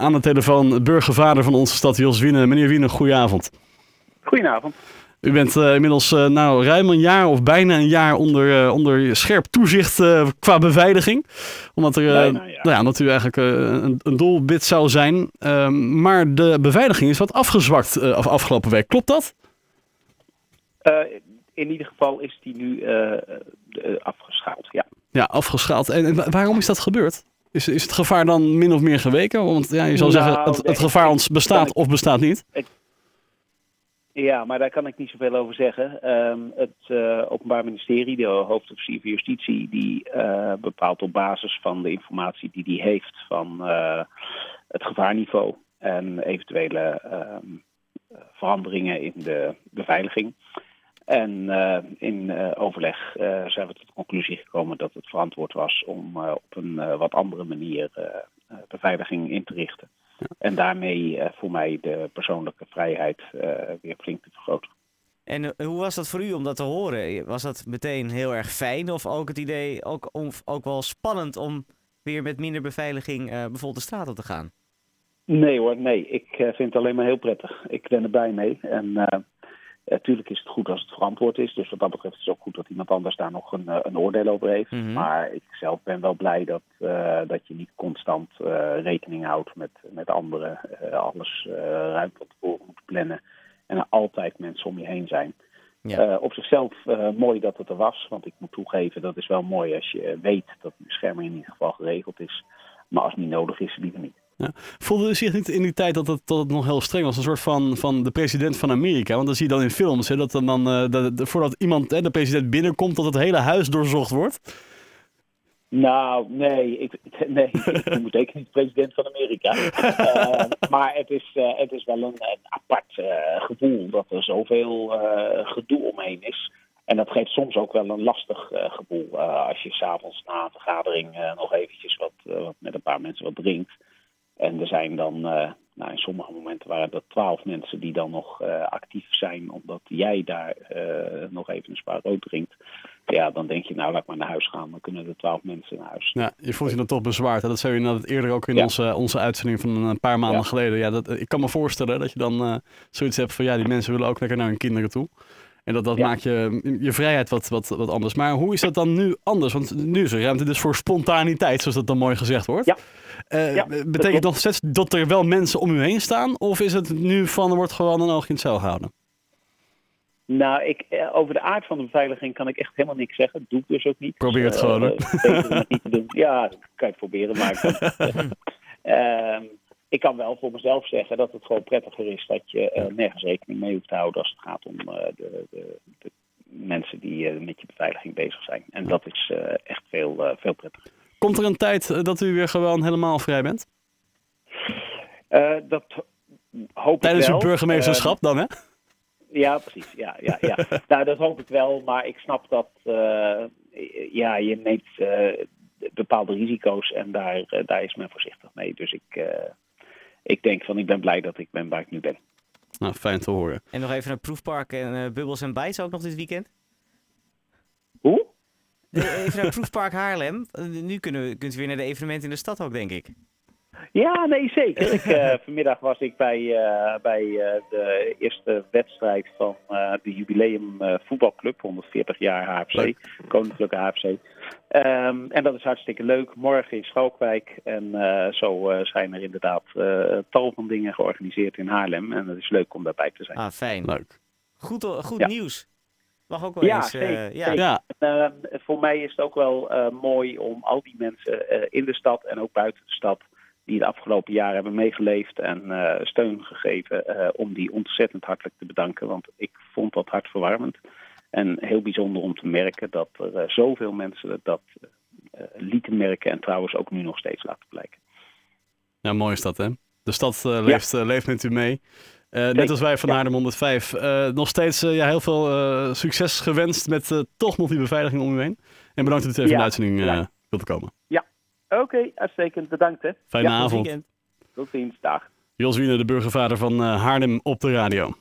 aan de telefoon burgervader van onze stad, Jos Wiene. Meneer Wiene, goedenavond. Goedenavond. U bent uh, inmiddels uh, nou, ruim een jaar of bijna een jaar onder, uh, onder scherp toezicht qua beveiliging. Omdat, er, bijna, ja. Nou ja, omdat u eigenlijk een, een doelbit zou zijn. Ehm, maar de beveiliging is wat afgezwakt af, afgelopen week. Klopt dat? in ieder geval is die nu afgeschaald, ja. Ja, afgeschaald. En, en waarom is dat gebeurd? Is, is het gevaar dan min of meer geweken? Want ja, je zou nou, zeggen, het, het gevaar ons bestaat of bestaat niet. Ja, maar daar kan ik niet zoveel over zeggen. Ehm, het uh, Openbaar Ministerie, de hoofdofficier van Justitie, die uh, bepaalt op basis van de informatie die hij heeft van uh, het gevaarniveau en eventuele ehm, veranderingen in de beveiliging. En in overleg zijn we tot de conclusie verantwoord was om op een wat andere manier beveiliging in te richten. En daarmee voor mij de persoonlijke vrijheid weer flink te vergroten. En hoe was dat voor u om dat te horen? Was dat meteen heel erg fijn of ook het idee, ook, of, ook wel spannend om weer met minder beveiliging bijvoorbeeld de straat op te gaan? Nee hoor, nee. Ik vind het alleen maar heel prettig. Ik ben erbij mee. En Natuurlijk is het goed als het verantwoord is. Dus wat dat betreft is het ook goed dat iemand anders daar nog een, eh, een oordeel over heeft. Mhm. Maar ik zelf ben wel blij dat, uh, dat je niet constant uh, rekening houdt met, met anderen. alles ruim van tevoren moet plannen. En er altijd mensen om je heen zijn. Ja. op zichzelf mooi dat het er was. Want ik moet toegeven, dat is wel mooi als je weet dat de bescherming in ieder geval geregeld is. Maar als het niet nodig is, liever niet. Ja. Voelde u zich niet in die tijd dat het, dat het nog heel streng was? Een soort van, van de president van Amerika. Want dan zie je dan in films hè, dat dan, uh, dat, voordat iemand, hè, de president binnenkomt, dat het hele huis doorzocht wordt. Nou, nee, ik, nee, ik moet zeker niet president van Amerika. uh, maar het is, uh, het is wel een, een apart gevoel dat er zoveel gedoe omheen is. En dat geeft soms ook wel een lastig gevoel als je s'avonds na een vergadering nog eventjes wat, wat met een paar mensen wat drinkt. En er zijn dan, uh, nou in sommige momenten waren er twaalf mensen die dan nog uh, actief zijn, omdat jij daar uh, nog even een spaar rood drinkt. Ja, dan denk je, nou laat maar naar huis gaan, dan kunnen er twaalf mensen naar huis. Ja, je voelt je dan toch bezwaard. Hè? Dat zei je net eerder ook in ja. onze, onze uitzending van een paar maanden ja. geleden. Ja, dat, ik kan me voorstellen dat je dan zoiets hebt van, ja, die mensen willen ook lekker naar hun kinderen toe. En dat, dat ja. maakt je, je vrijheid wat, wat, wat anders. Maar hoe is dat dan nu anders? Want nu is er ruimte dus voor spontaniteit, zoals dat dan mooi gezegd wordt. Ja. Uh, ja, betekent dat steeds dat er wel mensen om u heen staan? Of is het nu van, er wordt gewoon een oog in het cel gehouden? Nou, ik, over de aard van de beveiliging kan ik echt helemaal niks zeggen. Dat doe ik dus ook niet. Probeer het uh, gewoon, uh, niet te doen. Ja, dat kan je het proberen, maar ik kan wel voor mezelf zeggen dat het gewoon prettiger is dat je uh, nergens rekening mee hoeft te houden als het gaat om uh, de, de, de, mensen die uh, met je beveiliging bezig zijn. En dat is echt veel, veel prettiger. Komt er een tijd dat u weer gewoon helemaal vrij bent? dat hoop Tijdens ik wel. uw burgemeesterschap dan, hè? Ja, precies. Ja, ja, ja. nou, dat hoop ik wel. Maar ik snap dat ja, je neemt bepaalde risico's en daar, daar is men voorzichtig mee. Dus ik ik denk van ik ben blij dat ik ben waar ik nu ben. Nou, fijn te horen. En nog even een proefpark en uh, Bubbles en Bijts ook nog dit weekend? Hoe? Even naar Proefpark Haarlem. Nu kunnen we, kunt u weer naar de evenementen in de stad ook, denk ik. Ja, nee, zeker. Ik, uh, vanmiddag was ik bij, uh, bij uh, de eerste wedstrijd van de jubileum voetbalclub, 140 jaar HFC, leuk. Koninklijke HFC. Um, en dat is hartstikke leuk. Morgen in Schalkwijk. En zo zijn er inderdaad tal van dingen georganiseerd in Haarlem. En het is leuk om daarbij te zijn. Ah, fijn. Leuk. Goed, goed ja. nieuws. Mag ook wel ja, eens. Zeker, ja, ja. En, voor mij is het ook wel mooi om al die mensen in de stad en ook buiten de stad die de afgelopen jaren hebben meegeleefd en uh, steun gegeven, uh, om die ontzettend hartelijk te bedanken. Want ik vond dat hartverwarmend. En heel bijzonder om te merken dat er uh, zoveel mensen dat lieten merken en trouwens ook nu nog steeds laten blijken. Ja, mooi is dat hè. De stad leeft, ja. leeft met u mee. net als wij van ja. Haarlem 105. nog steeds ja, heel veel succes gewenst met toch nog die beveiliging om u heen. En bedankt dat u even ja. in de uitzending wilt komen. Ja, Oké, okay, uitstekend. Bedankt hè. Fijne ja, avond. Weekend. Tot ziens. Dag. Jos Wiener, de burgervader van uh, Haarlem op de radio.